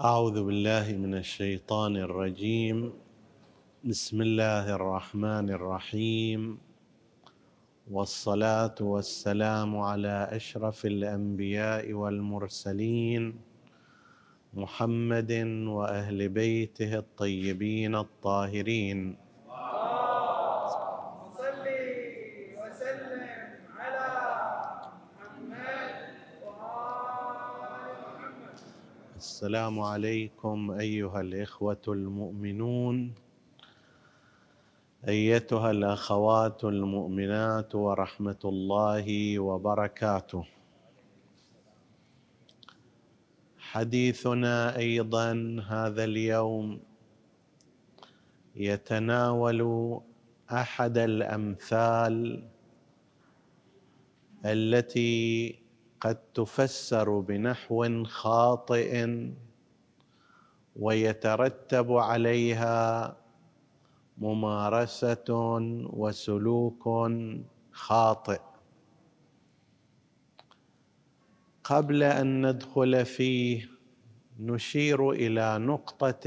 أعوذ بالله من الشيطان الرجيم. بسم الله الرحمن الرحيم. والصلاة والسلام على أشرف الأنبياء والمرسلين محمد وأهل بيته الطيبين الطاهرين. السلام عليكم أيها الإخوة المؤمنون أيتها الأخوات المؤمنات ورحمة الله وبركاته. حديثنا أيضا هذا اليوم يتناول أحد الأمثال التي قد تفسر بنحو خاطئ ويترتب عليها ممارسة وسلوك خاطئ. قبل أن ندخل فيه نشير إلى نقطة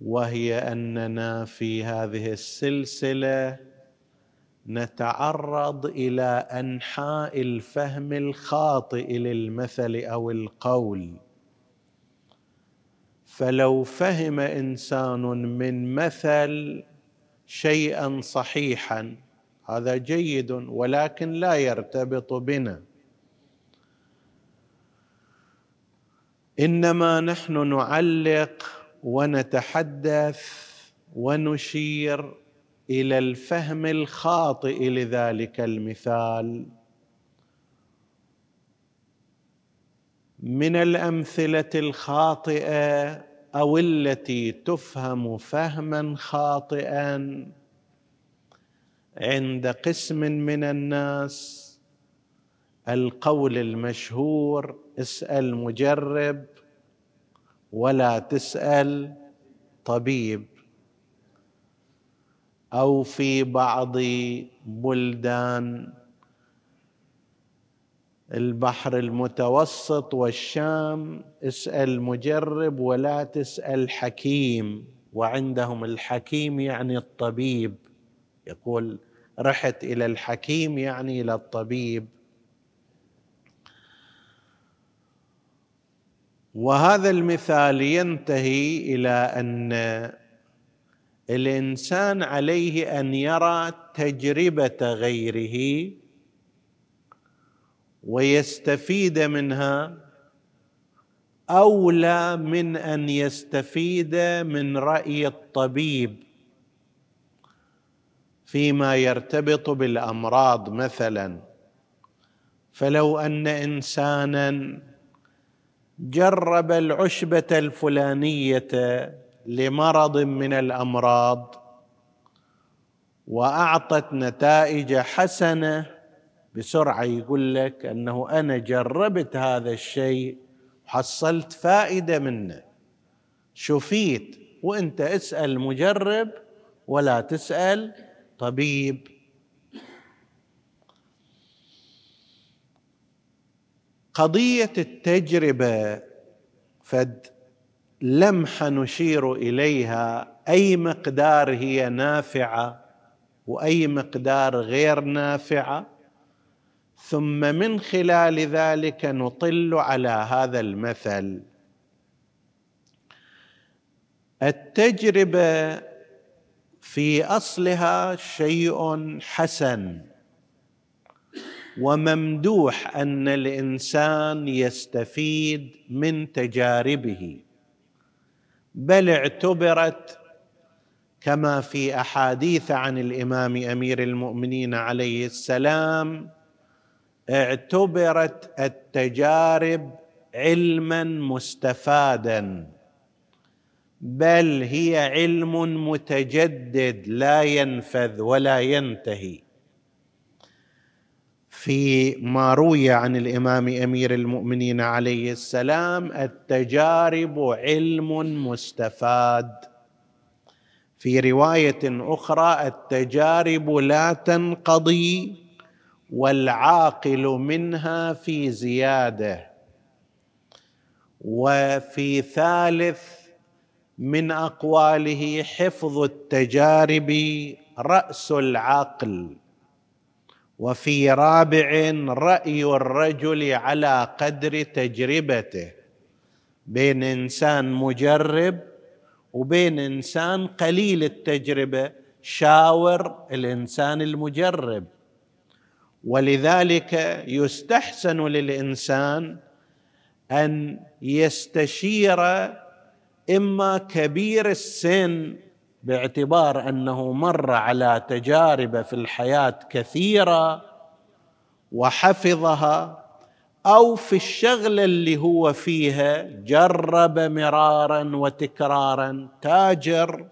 وهي أننا في هذه السلسلة نتعرض إلى أنحاء الفهم الخاطئ للمثل أو القول. فلو فهم إنسان من مثل شيئا صحيحا هذا جيد ولكن لا يرتبط بنا. إنما نحن نعلق ونتحدث ونشير إلى الفهم الخاطئ لذلك المثال. من الأمثلة الخاطئة أو التي تفهم فهما خاطئا عند قسم من الناس القول المشهور اسأل مجرب ولا تسأل طبيب. أو في بعض بلدان. البحر المتوسط والشام اسأل مجرب ولا تسأل حكيم. وعندهم الحكيم يعني الطبيب. يقول رحت إلى الحكيم يعني إلى الطبيب. وهذا المثال ينتهي إلى أن الإنسان عليه أن يرى تجربة غيره ويستفيد منها أولى من أن يستفيد من رأي الطبيب. فيما يرتبط بالأمراض مثلا. فلو أن انسانا جرب العشبة الفلانية لمرض من الأمراض وأعطت نتائج حسنة بسرعة. يقول لك أنه أنا جربت هذا الشيء وحصلت فائدة منه. شفيت وأنت اسأل مجرب ولا تسأل طبيب. قضية التجربة فد لمحه نشير إليها أي مقدار هي نافعة وأي مقدار غير نافعة. ثم من خلال ذلك نطل على هذا المثل. التجربة في أصلها شيء حسن وممدوح أن الإنسان يستفيد من تجاربه. بل اعتبرت كما في أحاديث عن الإمام أمير المؤمنين عليه السلام اعتبرت التجارب علما مستفادا بل هي علم متجدد لا ينفذ ولا ينتهي. في ما روي عن الإمام أمير المؤمنين عليه السلام التجارب علم مستفاد. في رواية أخرى التجارب لا تنقضي والعاقل منها في زيادة. وفي ثالث من أقواله حفظ التجارب رأس العقل. وفي رابع رأي الرجل على قدر تجربته. بين إنسان مجرب وبين إنسان قليل التجربة شاور الإنسان المجرب. ولذلك يستحسن للإنسان أن يستشير إما كبير السن باعتبار أنه مر على تجارب في الحياة كثيرة وحفظها أو في الشغله اللي هو فيها جرب مرارا وتكرارا. تاجر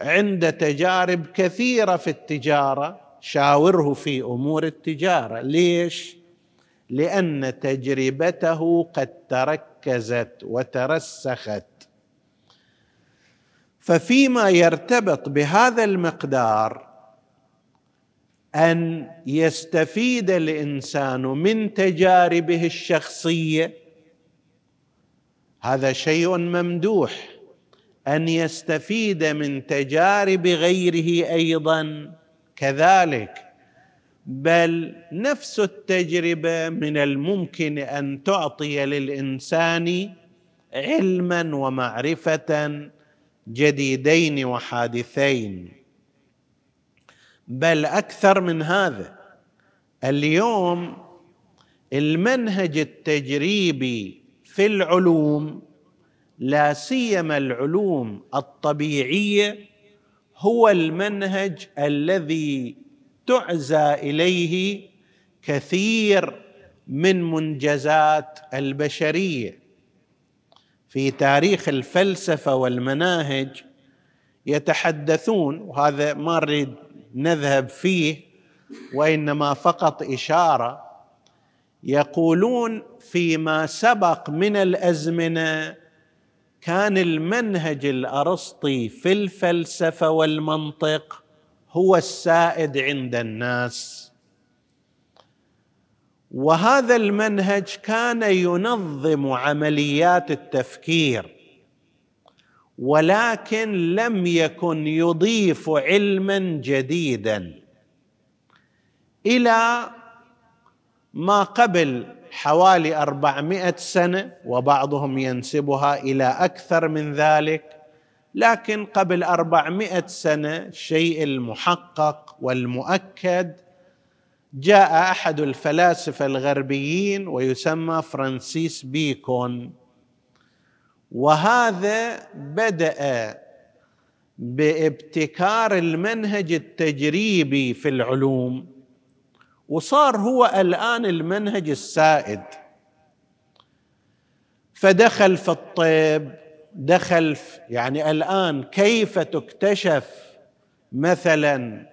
عند تجارب كثيرة في التجارة شاوره في أمور التجارة. ليش؟ لأن تجربته قد تركزت وترسخت. ففيما يرتبط بهذا المقدار أن يستفيد الإنسان من تجاربه الشخصية هذا شيء ممدوح. أن يستفيد من تجارب غيره أيضا كذلك. بل نفس التجربة من الممكن أن تعطي للإنسان علما ومعرفة جديدين وحادثين. بل أكثر من هذا اليوم المنهج التجريبي في العلوم لا سيما العلوم الطبيعية هو المنهج الذي تعزى إليه كثير من منجزات البشرية. في تاريخ الفلسفة والمناهج يتحدثون وهذا ما نريد نذهب فيه وإنما فقط إشارة يقولون فيما سبق من الأزمنة كان المنهج الأرسطي في الفلسفة والمنطق هو السائد عند الناس. وهذا المنهج كان ينظم عمليات التفكير ولكن لم يكن يضيف علما جديدا إلى ما قبل حوالي أربعمائة سنة وبعضهم ينسبها إلى أكثر من ذلك لكن قبل أربعمائة سنة الشيء المحقق والمؤكد جاء أحد الفلاسفة الغربيين ويسمى فرانسيس بيكون. وهذا بدأ بابتكار المنهج التجريبي في العلوم وصار هو الآن المنهج السائد. فدخل في الطب دخل في يعني الآن كيف تكتشف مثلا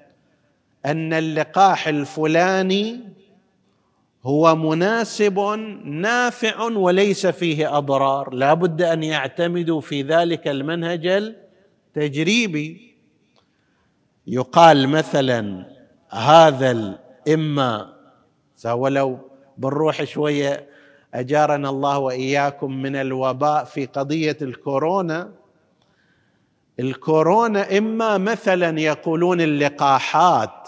أن اللقاح الفلاني هو مناسب نافع وليس فيه أضرار. لا بد أن يعتمدوا في ذلك المنهج التجريبي. يقال مثلا هذا اما ولو بنروح شوية أجارنا الله وإياكم من الوباء في قضية الكورونا. الكورونا إما مثلا يقولون اللقاحات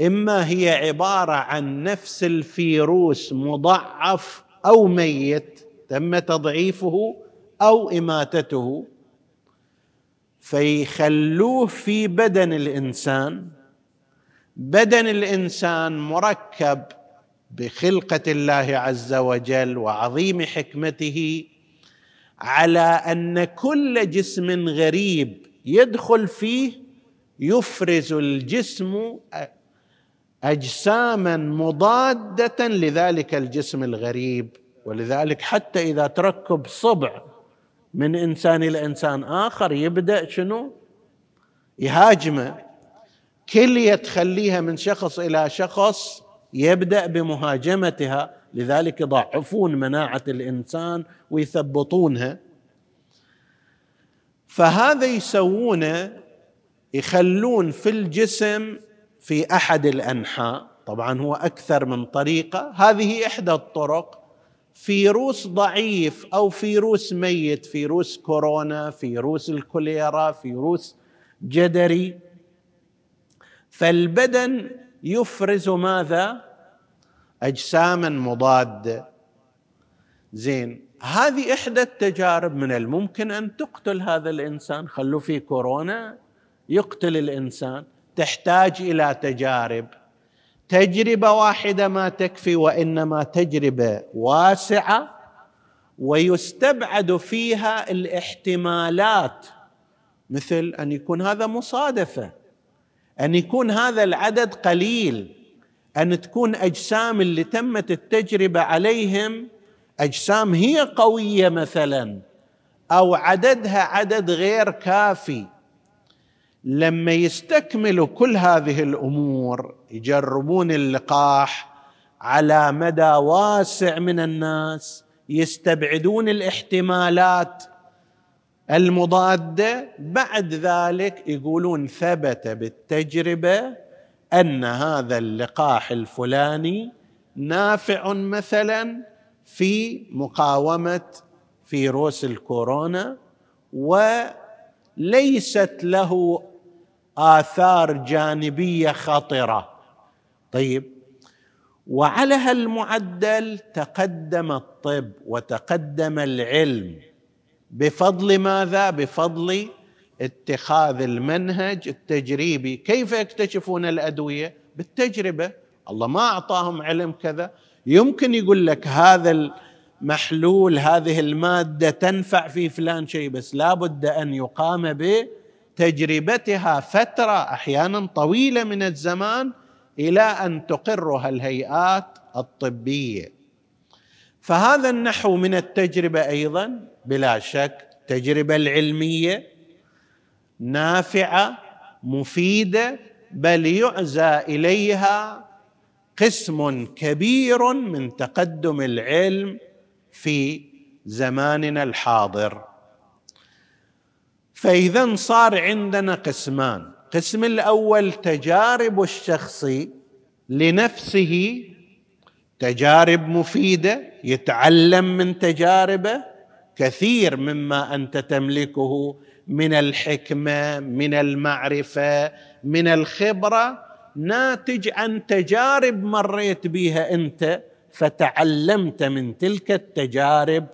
إما هي عبارة عن نفس الفيروس مضعف أو ميت تم تضعيفه أو إماتته. فيخلوه في بدن الإنسان. بدن الإنسان مركب بخلقة الله عز وجل وعظيم حكمته على أن كل جسم غريب يدخل فيه يفرز الجسم أجساما مضادة لذلك الجسم الغريب ولذلك حتى إذا تركب صبع من إنسان إلى إنسان آخر يبدأ شنو؟ يهاجمه كليه تخليها من شخص إلى شخص يبدأ بمهاجمتها لذلك يضعفون مناعة الإنسان ويثبطونها فهذا يسوونه يخلون في الجسم في أحد الأنحاء طبعا هو أكثر من طريقة. هذه إحدى الطرق. فيروس ضعيف أو فيروس ميت فيروس كورونا فيروس الكوليرا فيروس جدري. فالبدن يفرز ماذا؟ اجساما مضادة. زين هذه إحدى التجارب من الممكن أن تقتل هذا الإنسان. خلوا في كورونا يقتل الإنسان. تحتاج إلى تجارب. تجربة واحدة ما تكفي وإنما تجربة واسعة ويستبعد فيها الاحتمالات مثل أن يكون هذا مصادفة أن يكون هذا العدد قليل أن تكون أجسام اللي تمت التجربة عليهم أجسام هي قوية مثلا أو عددها عدد غير كافي. لما يستكملوا كل هذه الأمور يجربون اللقاح على مدى واسع من الناس يستبعدون الاحتمالات المضادة بعد ذلك يقولون ثبت بالتجربة أن هذا اللقاح الفلاني نافع مثلا في مقاومة فيروس الكورونا وليست له آثار جانبية خطره طيب وعلى هالمعدل تقدم الطب وتقدم العلم. بفضل ماذا؟ بفضل اتخاذ المنهج التجريبي. كيف يكتشفون الأدوية؟ بالتجربة. الله ما أعطاهم علم كذا. يمكن يقول لك هذا المحلول هذه المادة تنفع في فلان شيء بس لابد أن يقام بتجربتها فترة أحيانا طويلة من الزمان إلى أن تقرها الهيئات الطبية. فهذا النحو من التجربة أيضا بلا شك التجربه العلمية نافعة مفيدة بل يعزى إليها قسم كبير من تقدم العلم في زماننا الحاضر. فإذا صار عندنا قسمان. القسم الأول تجارب الشخص لنفسه تجارب مفيدة يتعلم من تجاربه كثير مما أنت تملكه من الحكمة من المعرفة من الخبرة. ناتج عن تجارب مريت بها أنت فتعلمت من تلك التجارب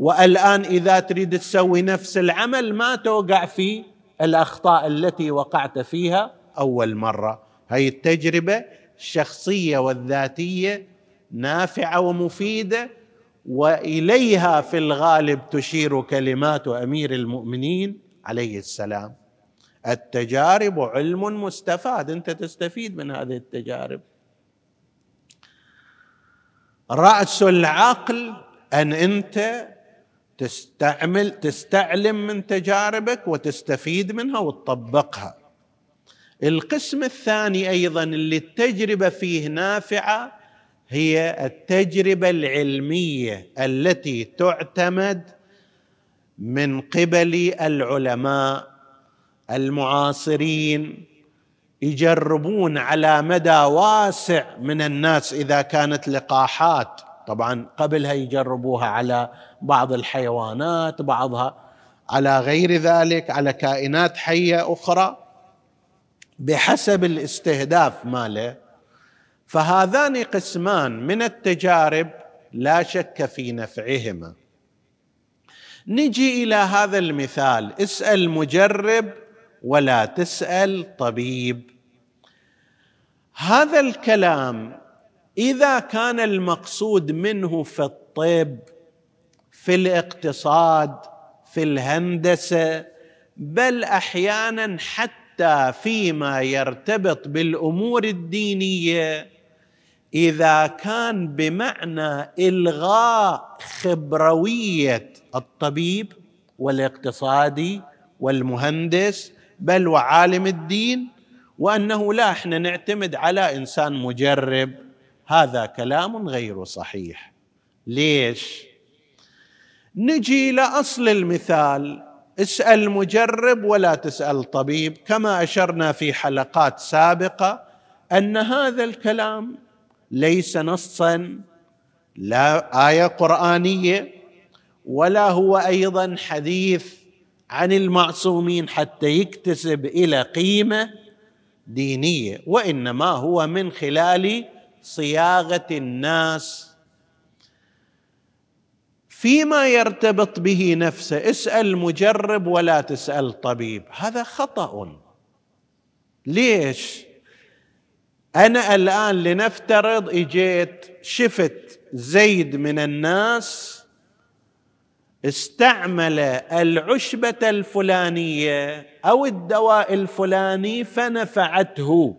والآن إذا تريد تسوي نفس العمل ما توقع في الأخطاء التي وقعت فيها. أول مرة. هي التجربة الشخصيه والذاتية نافعة ومفيدة وإليها في الغالب تشير كلمات أمير المؤمنين عليه السلام. التجارب علم مستفاد. أنت تستفيد من هذه التجارب. رأس العقل أن أنت تستعمل تستعلم من تجاربك وتستفيد منها وتطبقها. القسم الثاني أيضا اللي التجربة فيه نافعة هي التجربة العلمية التي تعتمد من قبل العلماء المعاصرين يجربون على مدى واسع من الناس إذا كانت لقاحات. طبعا قبلها يجربوها على بعض الحيوانات بعضها على غير ذلك على كائنات حية أخرى بحسب الاستهداف ماله. فهذان قسمان من التجارب لا شك في نفعهما. نجي إلى هذا المثال. اسأل مجرب ولا تسأل طبيب. هذا الكلام إذا كان المقصود منه في الطب في الاقتصاد في الهندسة بل أحيانا حتى فيما يرتبط بالأمور الدينية إذا كان بمعنى إلغاء خبروية الطبيب والاقتصادي والمهندس بل وعالم الدين وأنه لا إحنا نعتمد على إنسان مجرب هذا كلام غير صحيح. ليش؟ نجي إلى اصل المثال. اسأل مجرب ولا تسأل طبيب. كما أشرنا في حلقات سابقة أن هذا الكلام ليس نصا لا آية قرآنية ولا هو أيضا حديث عن المعصومين حتى يكتسب إلى قيمة دينية وإنما هو من خلال صياغة الناس. فيما يرتبط به نفسه اسأل مجرب ولا تسأل طبيب. هذا خطأ. ليش؟ أنا الآن لنفترض إجيت شفت زيد من الناس استعمل العشبة الفلانية أو الدواء الفلاني فنفعته.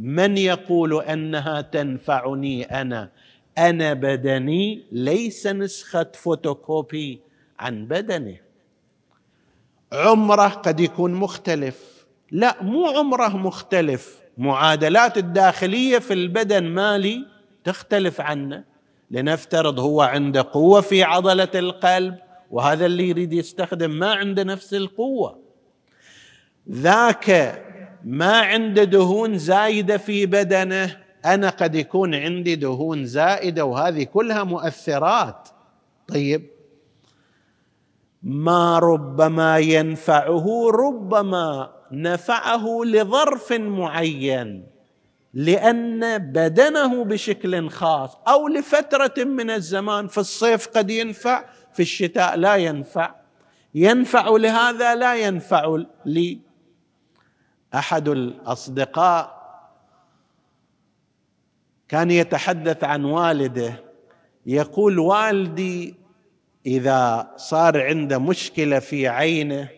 من يقول أنها تنفعني أنا؟ أنا بدني ليس نسخة فوتوكوبي عن بدنه. عمره قد يكون مختلف. لا مو عمره مختلف. معادلات الداخلية في البدن مالي تختلف عنه لنفترض هو عنده قوة في عضلة القلب وهذا اللي يريد يستخدم ما عنده نفس القوة. ذاك ما عنده دهون زايدة في بدنه أنا قد يكون عندي دهون زائده وهذه كلها مؤثرات. طيب. ما ربما ينفعه ربما نفعه لظرف معين لأن بدنه بشكل خاص أو لفترة من الزمان في الصيف قد ينفع في الشتاء لا ينفع. ينفع لهذا؟ لا ينفع لي. أحد الأصدقاء كان يتحدث عن والده يقول والدي إذا صار عنده مشكلة في عينه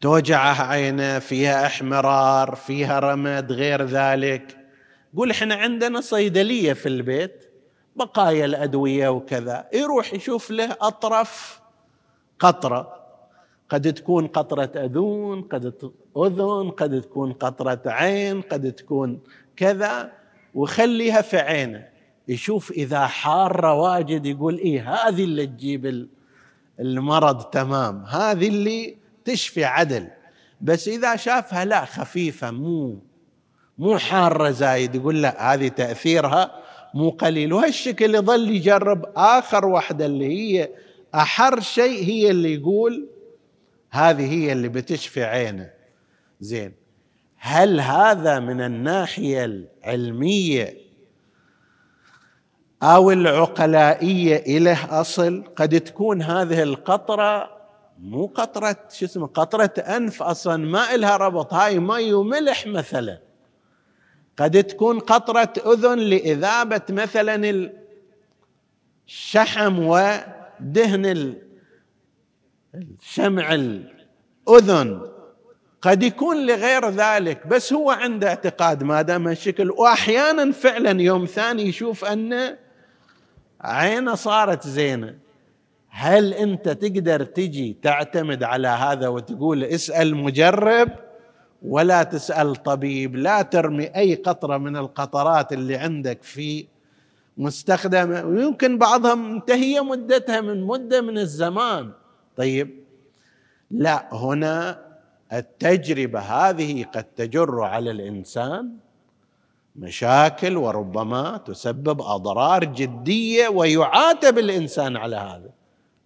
توجعه عينه فيها إحمرار فيها رمد غير ذلك. قول إحنا عندنا صيدلية في البيت بقايا الأدوية وكذا. يروح يشوف له أطرف قطرة. قد تكون قطرة أذون قد أذن قد تكون قطرة عين قد تكون كذا وخليها في عينه. يشوف إذا حارة واجد يقول إيه هذه اللي تجيب المرض تمام هذه اللي تشفي عدل. بس إذا شافها لا خفيفة مو مو حارة زايد يقول لا هذه تأثيرها مو قليل. وهالشكل يظل يجرب آخر واحدة اللي هي أحر شيء هي اللي يقول هذه هي اللي بتشفي عينه. زين. هل هذا من الناحية العلمية أو العقلائية له أصل؟ قد تكون هذه القطرة مو قطرة شو اسمه قطرة أنف أصلا ما إلها ربط. هاي مي وملح مثلا. قد تكون قطرة أذن لإذابة مثلا الشحم ودهن شمع الأذن. قد يكون لغير ذلك بس هو عنده اعتقاد ما دام الشكل. واحيانا فعلا يوم ثاني يشوف أن عينه صارت زينة. هل أنت تقدر تجي تعتمد على هذا وتقول اسأل مجرب ولا تسأل طبيب؟ لا ترمي أي قطرة من القطرات اللي عندك في مستخدمه ويمكن بعضها منتهيه مدتها من مدة من الزمان. طيب لا هنا التجربة هذه قد تجر على الإنسان مشاكل وربما تسبب أضرار جدية ويعاتب الإنسان على هذا.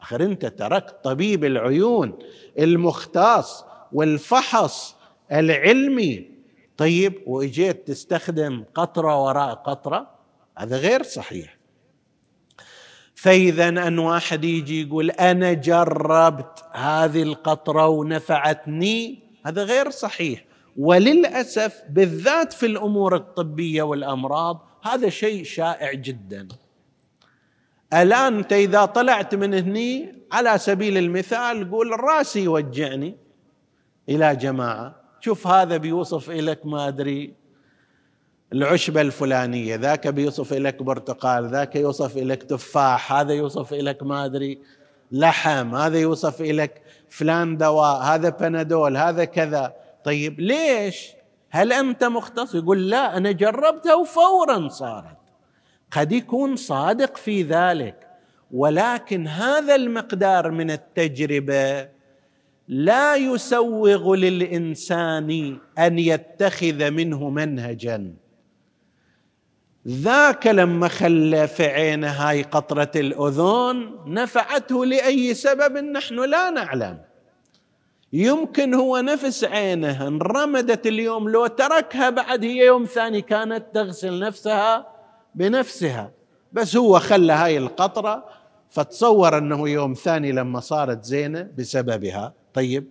اخر أنت تركت طبيب العيون المختص والفحص العلمي. طيب وإجيت تستخدم قطرة وراء قطرة؟ هذا غير صحيح. فإذا أن واحد يجي يقول أنا جربت هذه القطرة ونفعتني هذا غير صحيح. وللأسف بالذات في الأمور الطبية والأمراض هذا شيء شائع جدا. الآن أنت إذا طلعت من هني على سبيل المثال قول راسي يوجعني. إلى جماعة شوف هذا بيوصف لك ما أدري. العشبة الفلانية ذاك بيوصف لك برتقال ذاك يوصف لك تفاح هذا يوصف لك ما أدري لحم هذا يوصف لك فلان دواء هذا بنادول هذا كذا. طيب ليش؟ هل أنت مختص؟ يقول لا أنا جربتها وفورا صارت. قد يكون صادق في ذلك ولكن هذا المقدار من التجربة لا يسوغ للإنسان أن يتخذ منه منهجا. ذاك لما خلى في عينه هاي قطرة الأذن نفعته لأي سبب نحن لا نعلم. يمكن هو نفس عينه انرمدت اليوم لو تركها بعد هي يوم ثاني كانت تغسل نفسها بنفسها. بس هو خلى هاي القطرة فتصور أنه يوم ثاني لما صارت زينة بسببها. طيب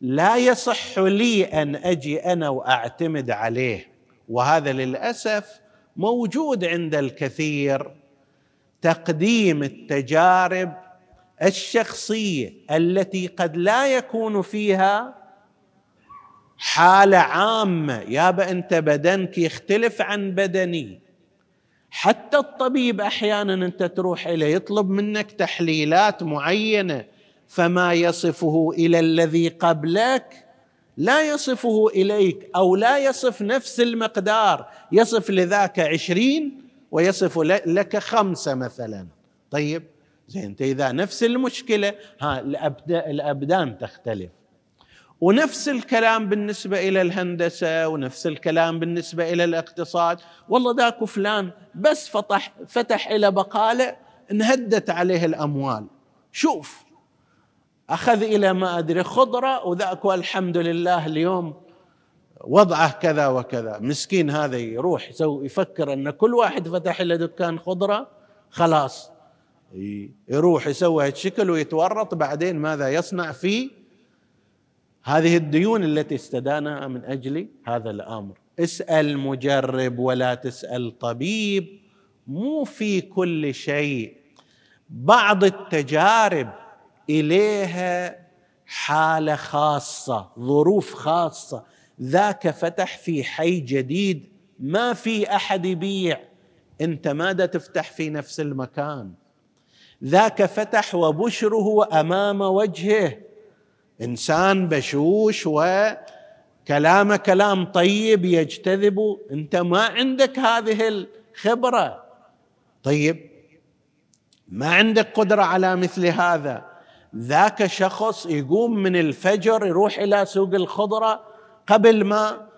لا يصح لي أن أجي أنا وأعتمد عليه. وهذا للأسف موجود عند الكثير تقديم التجارب الشخصية التي قد لا يكون فيها حالة عامة. يابا أنت بدنك يختلف عن بدني. حتى الطبيب أحيانا أنت تروح اليه يطلب منك تحليلات معينة فما يصفه إلى الذي قبلك لا يصفه إليك أو لا يصف نفس المقدار يصف لذاك عشرين ويصف لك خمسه مثلا. طيب زين أنت إذا نفس المشكلة ها الأبدان تختلف. ونفس الكلام بالنسبة إلى الهندسة ونفس الكلام بالنسبة إلى الاقتصاد. والله ذاك فلان بس فتح فتح إلى بقالة انهدت عليه الأموال. شوف أخذ إلى ما أدري خضرة وذاك والحمد لله اليوم وضعه كذا وكذا. مسكين هذا يروح يسوي يفكر أن كل واحد فتح له دكان خضرة خلاص. يروح يسوي هالشكل ويتورط بعدين ماذا يصنع فيه هذه الديون التي استدانها من أجل هذا الأمر. اسأل مجرب ولا تسأل طبيب مو في كل شيء. بعض التجارب إليها حالة خاصة ظروف خاصة. ذاك فتح في حي جديد ما في أحد يبيع. أنت ماذا تفتح في نفس المكان؟ ذاك فتح وبشره امام وجهه. إنسان بشوش وكلامه كلام طيب يجتذب. أنت ما عندك هذه الخبرة. طيب ما عندك قدرة على مثل هذا. ذاك شخص يقوم من الفجر يروح إلى سوق الخضرة قبل ما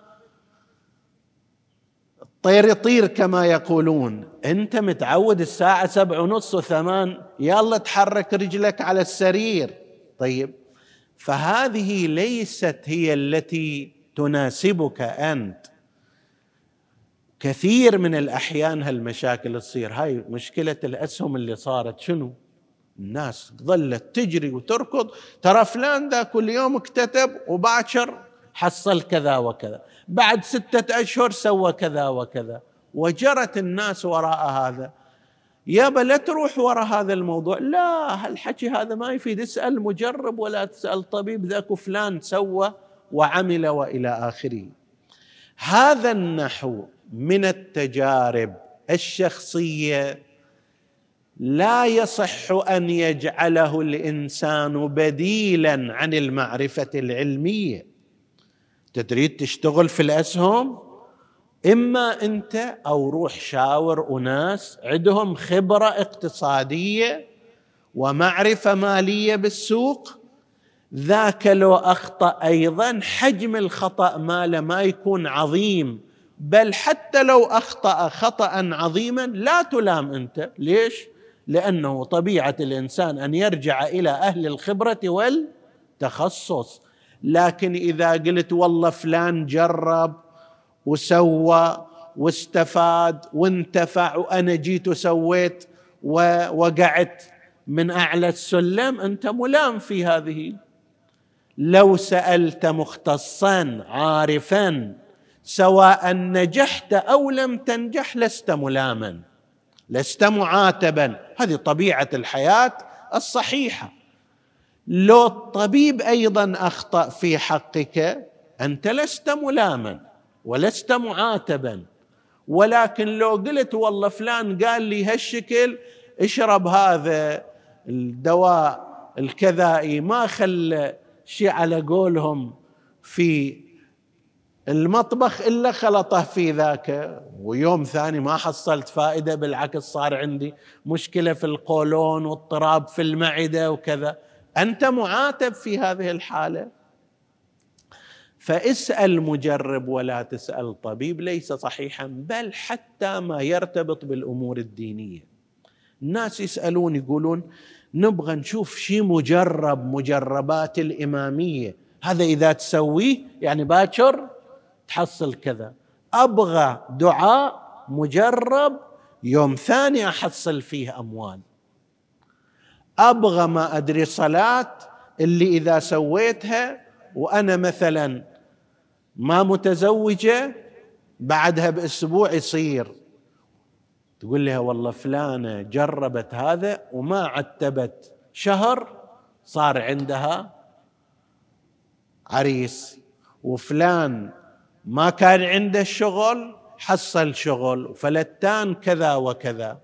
الطير يطير كما يقولون. أنت متعود الساعة سبع ونص وثمان يلا تحرك رجلك على السرير. طيب فهذه ليست هي التي تناسبك أنت. كثير من الأحيان هالمشاكل تصير. هاي مشكلة الأسهم اللي صارت شنو؟ الناس ظلت تجري وتركض. ترى فلان ذا كل يوم اكتتب وباكر حصل كذا وكذا. بعد ستة أشهر سوى كذا وكذا. وجرت الناس وراء هذا. يابا لا تروح وراء هذا الموضوع. لا هالحكي هذا ما يفيد. اسأل مجرب ولا تسأل طبيب. ذاك فلان سوى وعمل وإلى آخره. هذا النحو من التجارب الشخصية لا يصح أن يجعله الإنسان بديلا عن المعرفة العلمية. تريد تشتغل في الأسهم؟ إما أنت أو روح شاور أناس عندهم خبرة اقتصادية ومعرفة مالية بالسوق ذاك لو أخطأ أيضا حجم الخطأ ماله ما يكون عظيم. بل حتى لو أخطأ خطا عظيما لا تلام أنت. ليش؟ لأنه طبيعة الإنسان أن يرجع إلى أهل الخبرة والتخصص. لكن إذا قلت والله فلان جرب وسوى واستفاد وانتفع وأنا جيت وسويت ووقعت من أعلى السلم أنت ملام في هذه. لو سألت مختصا عارفا سواء نجحت أو لم تنجح لست ملاما. لست معاتبا. هذه طبيعة الحياة الصحيحة. لو الطبيب أيضا أخطأ في حقك أنت لست ملاما ولست معاتبا. ولكن لو قلت والله فلان قال لي هالشكل اشرب هذا الدواء الكذائي ما خلى شيء على قولهم في المطبخ إلا خلطه في ذاك. ويوم ثاني ما حصلت فائدة بالعكس صار عندي مشكلة في القولون واضطراب في المعدة وكذا. أنت معاتب في هذه الحالة؟ فاسأل مجرب ولا تسأل طبيب ليس صحيحا بل حتى ما يرتبط بالأمور الدينية. الناس يسألون يقولون نبغى نشوف شيء مجرب مجربات الإمامية. هذا إذا تسويه يعني باكر تحصل كذا. أبغى دعاء مجرب يوم ثاني أحصل فيه أموال. أبغى ما أدري صلاة اللي إذا سويتها وأنا مثلا ما متزوجة بعدها بأسبوع يصير. تقول لها والله فلانة جربت هذا وما عتبت. شهر صار عندها عريس وفلان ما كان عنده الشغل حصل شغل وفلتان كذا وكذا.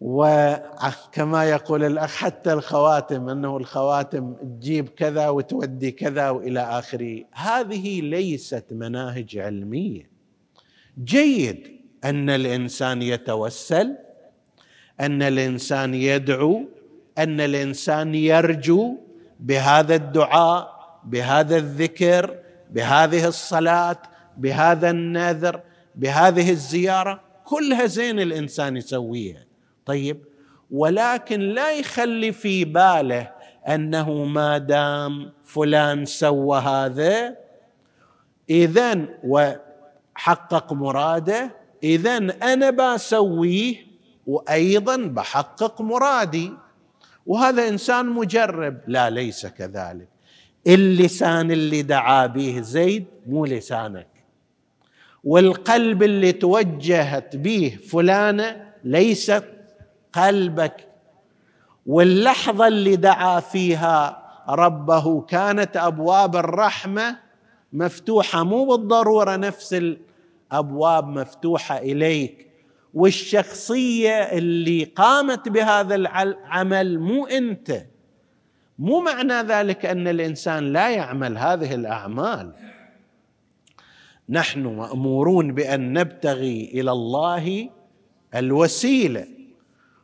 وكما يقول الأخ حتى الخواتم أنه الخواتم تجيب كذا وتودي كذا وإلى آخره. هذه ليست مناهج علمية. جيد أن الإنسان يتوسل أن الإنسان يدعو أن الإنسان يرجو بهذا الدعاء بهذا الذكر بهذه الصلاة بهذا النذر بهذه الزيارة كلها زين الإنسان يسويها. طيب ولكن لا يخلي في باله أنه ما دام فلان سوى هذا اذا وحقق مراده اذا أنا بسويه وأيضا بحقق مرادي. وهذا إنسان مجرب. لا ليس كذلك. اللسان اللي دعا به زيد مو لسانك. والقلب اللي توجهت به فلانة ليست قلبك. واللحظة اللي دعا فيها ربه كانت أبواب الرحمة مفتوحة مو بالضرورة نفس الأبواب مفتوحة إليك. والشخصية اللي قامت بهذا العمل مو أنت. مو معنى ذلك أن الإنسان لا يعمل هذه الأعمال. نحن مأمورون بأن نبتغي إلى الله الوسيلة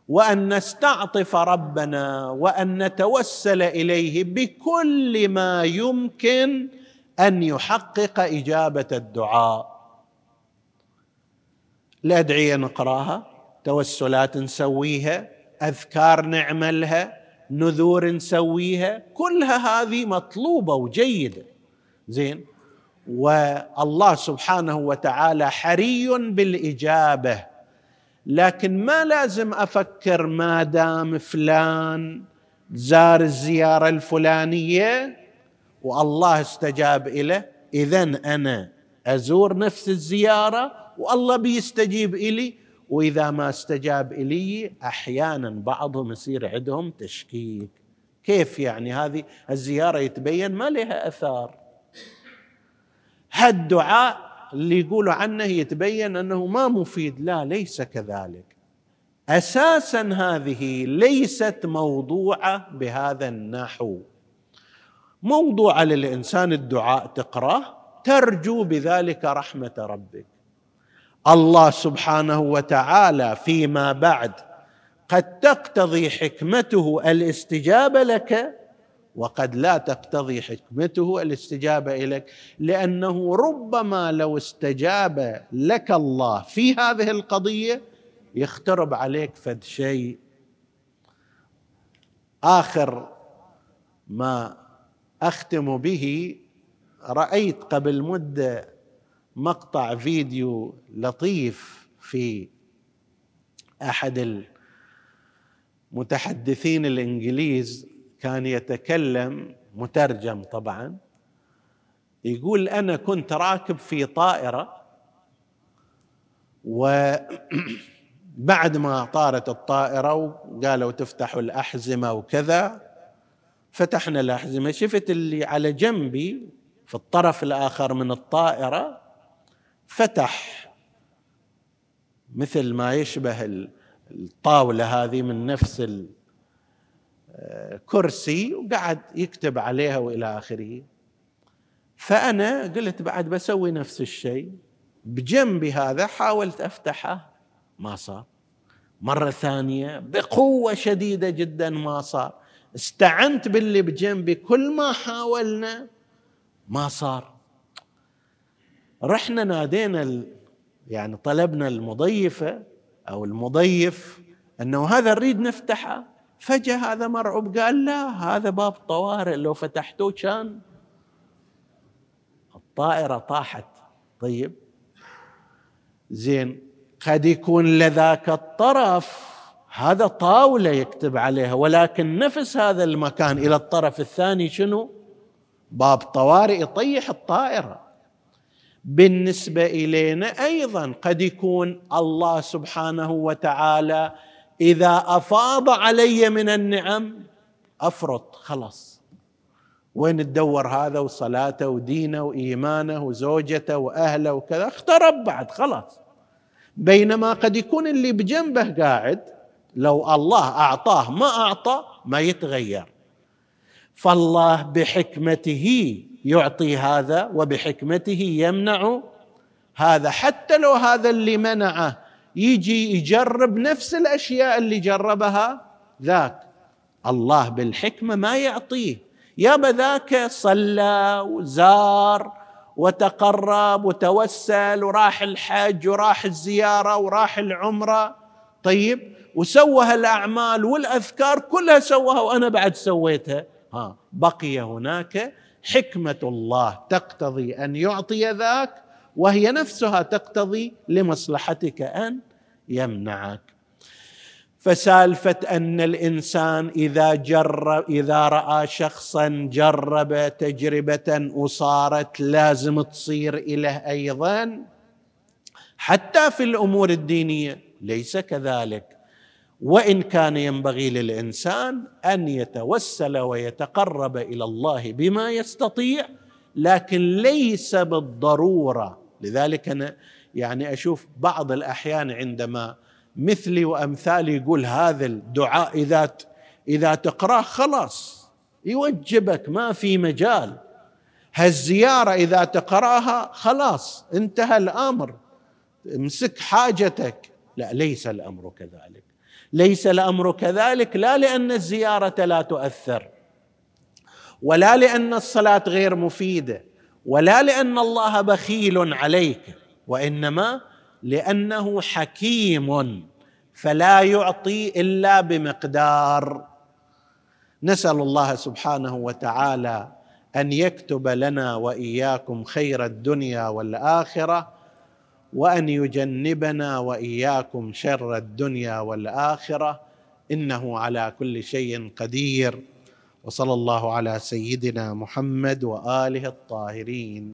وأن نستعطف ربنا وأن نتوسل إليه بكل ما يمكن أن يحقق إجابة الدعاء. الادعيه نقراها توسلات نسويها أذكار نعملها نذور نسويها كلها هذه مطلوبة وجيدة. زين؟ والله سبحانه وتعالى حري بالإجابة. لكن ما لازم أفكر ما دام فلان زار الزيارة الفلانية والله استجاب له اذا أنا أزور نفس الزيارة والله بيستجيب إلي. وإذا ما استجاب إلي أحيانا بعضهم يصير عندهم تشكيك. كيف يعني هذه؟ الزيارة يتبين ما لها أثار. هالدعاء اللي يقولوا عنه يتبين أنه ما مفيد. لا ليس كذلك. أساسا هذه ليست موضوعة بهذا النحو. موضوع للإنسان الدعاء تقرأه ترجو بذلك رحمة ربك. الله سبحانه وتعالى فيما بعد قد تقتضي حكمته الاستجابة لك وقد لا تقتضي حكمته الاستجابة إليك لأنه ربما لو استجاب لك الله في هذه القضية يخترب عليك فد شيء آخر ما أختم به رأيت قبل مدة مقطع فيديو لطيف في أحد المتحدثين الإنجليز كان يتكلم مترجم طبعا يقول أنا كنت راكب في طائرة وبعد ما طارت الطائرة وقالوا تفتحوا الأحزمة وكذا فتحنا الأحزمة شفت اللي على جنبي في الطرف الآخر من الطائرة فتح مثل ما يشبه الطاولة هذه من نفس كرسي وقعد يكتب عليها وإلى آخره. فأنا قلت بعد بسوي نفس الشيء. بجنبي هذا حاولت أفتحه ما صار. مرة ثانية بقوة شديدة جدا ما صار. استعنت باللي بجنبي كل ما حاولنا ما صار. رحنا نادينا. يعني طلبنا المضيفة أو المضيف أنه هذا نريد نفتحه. فجأة هذا مرعوب قال لا هذا باب طوارئ لو فتحتوه كان الطائرة طاحت. طيب. زين. قد يكون لذاك الطرف. هذا طاولة يكتب عليها ولكن نفس هذا المكان إلى الطرف الثاني شنو؟ باب طوارئ يطيح الطائرة. بالنسبة إلينا أيضا قد يكون الله سبحانه وتعالى إذا أفاض علي من النعم أفرط خلاص. وين تدور هذا وصلاته ودينه وإيمانه وزوجته وأهله وكذا؟ اخترب بعد خلاص. بينما قد يكون اللي بجنبه قاعد لو الله أعطاه ما أعطى ما يتغير. فالله بحكمته يعطي هذا وبحكمته يمنع هذا حتى لو هذا اللي منعه يجي يجرب نفس الأشياء اللي جربها ذاك. الله بالحكمة ما يعطيه. يا ذاك صلى وزار وتقرب وتوسل وراح الحج وراح الزيارة وراح العمرة. طيب وسوى هالاعمال والأذكار كلها سواها وأنا بعد سويتها. ها بقي هناك حكمة الله تقتضي أن يعطي ذاك وهي نفسها تقتضي لمصلحتك أن يمنعك. فسالفة أن الإنسان إذا جرب إذا رأى شخصا جرب تجربة وصارت لازم تصير اله أيضا حتى في الأمور الدينية ليس كذلك. وإن كان ينبغي للإنسان أن يتوسل ويتقرب إلى الله بما يستطيع لكن ليس بالضرورة. لذلك أنا يعني أشوف بعض الأحيان عندما مثلي وأمثالي يقول هذا الدعاء إذا إذا تقرأه خلاص يوجبك ما في مجال. هالزيارة إذا تقرأها خلاص انتهى الأمر امسك حاجتك. لا ليس الأمر كذلك. ليس الأمر كذلك لا لأن الزيارة لا تؤثر ولا لأن الصلاة غير مفيدة ولا لأن الله بخيل عليك وإنما لأنه حكيم فلا يعطي إلا بمقدار. نسأل الله سبحانه وتعالى أن يكتب لنا وإياكم خير الدنيا والآخرة وأن يجنبنا وإياكم شر الدنيا والآخرة إنه على كل شيء قدير. وصلى الله على سيدنا محمد وآله الطاهرين.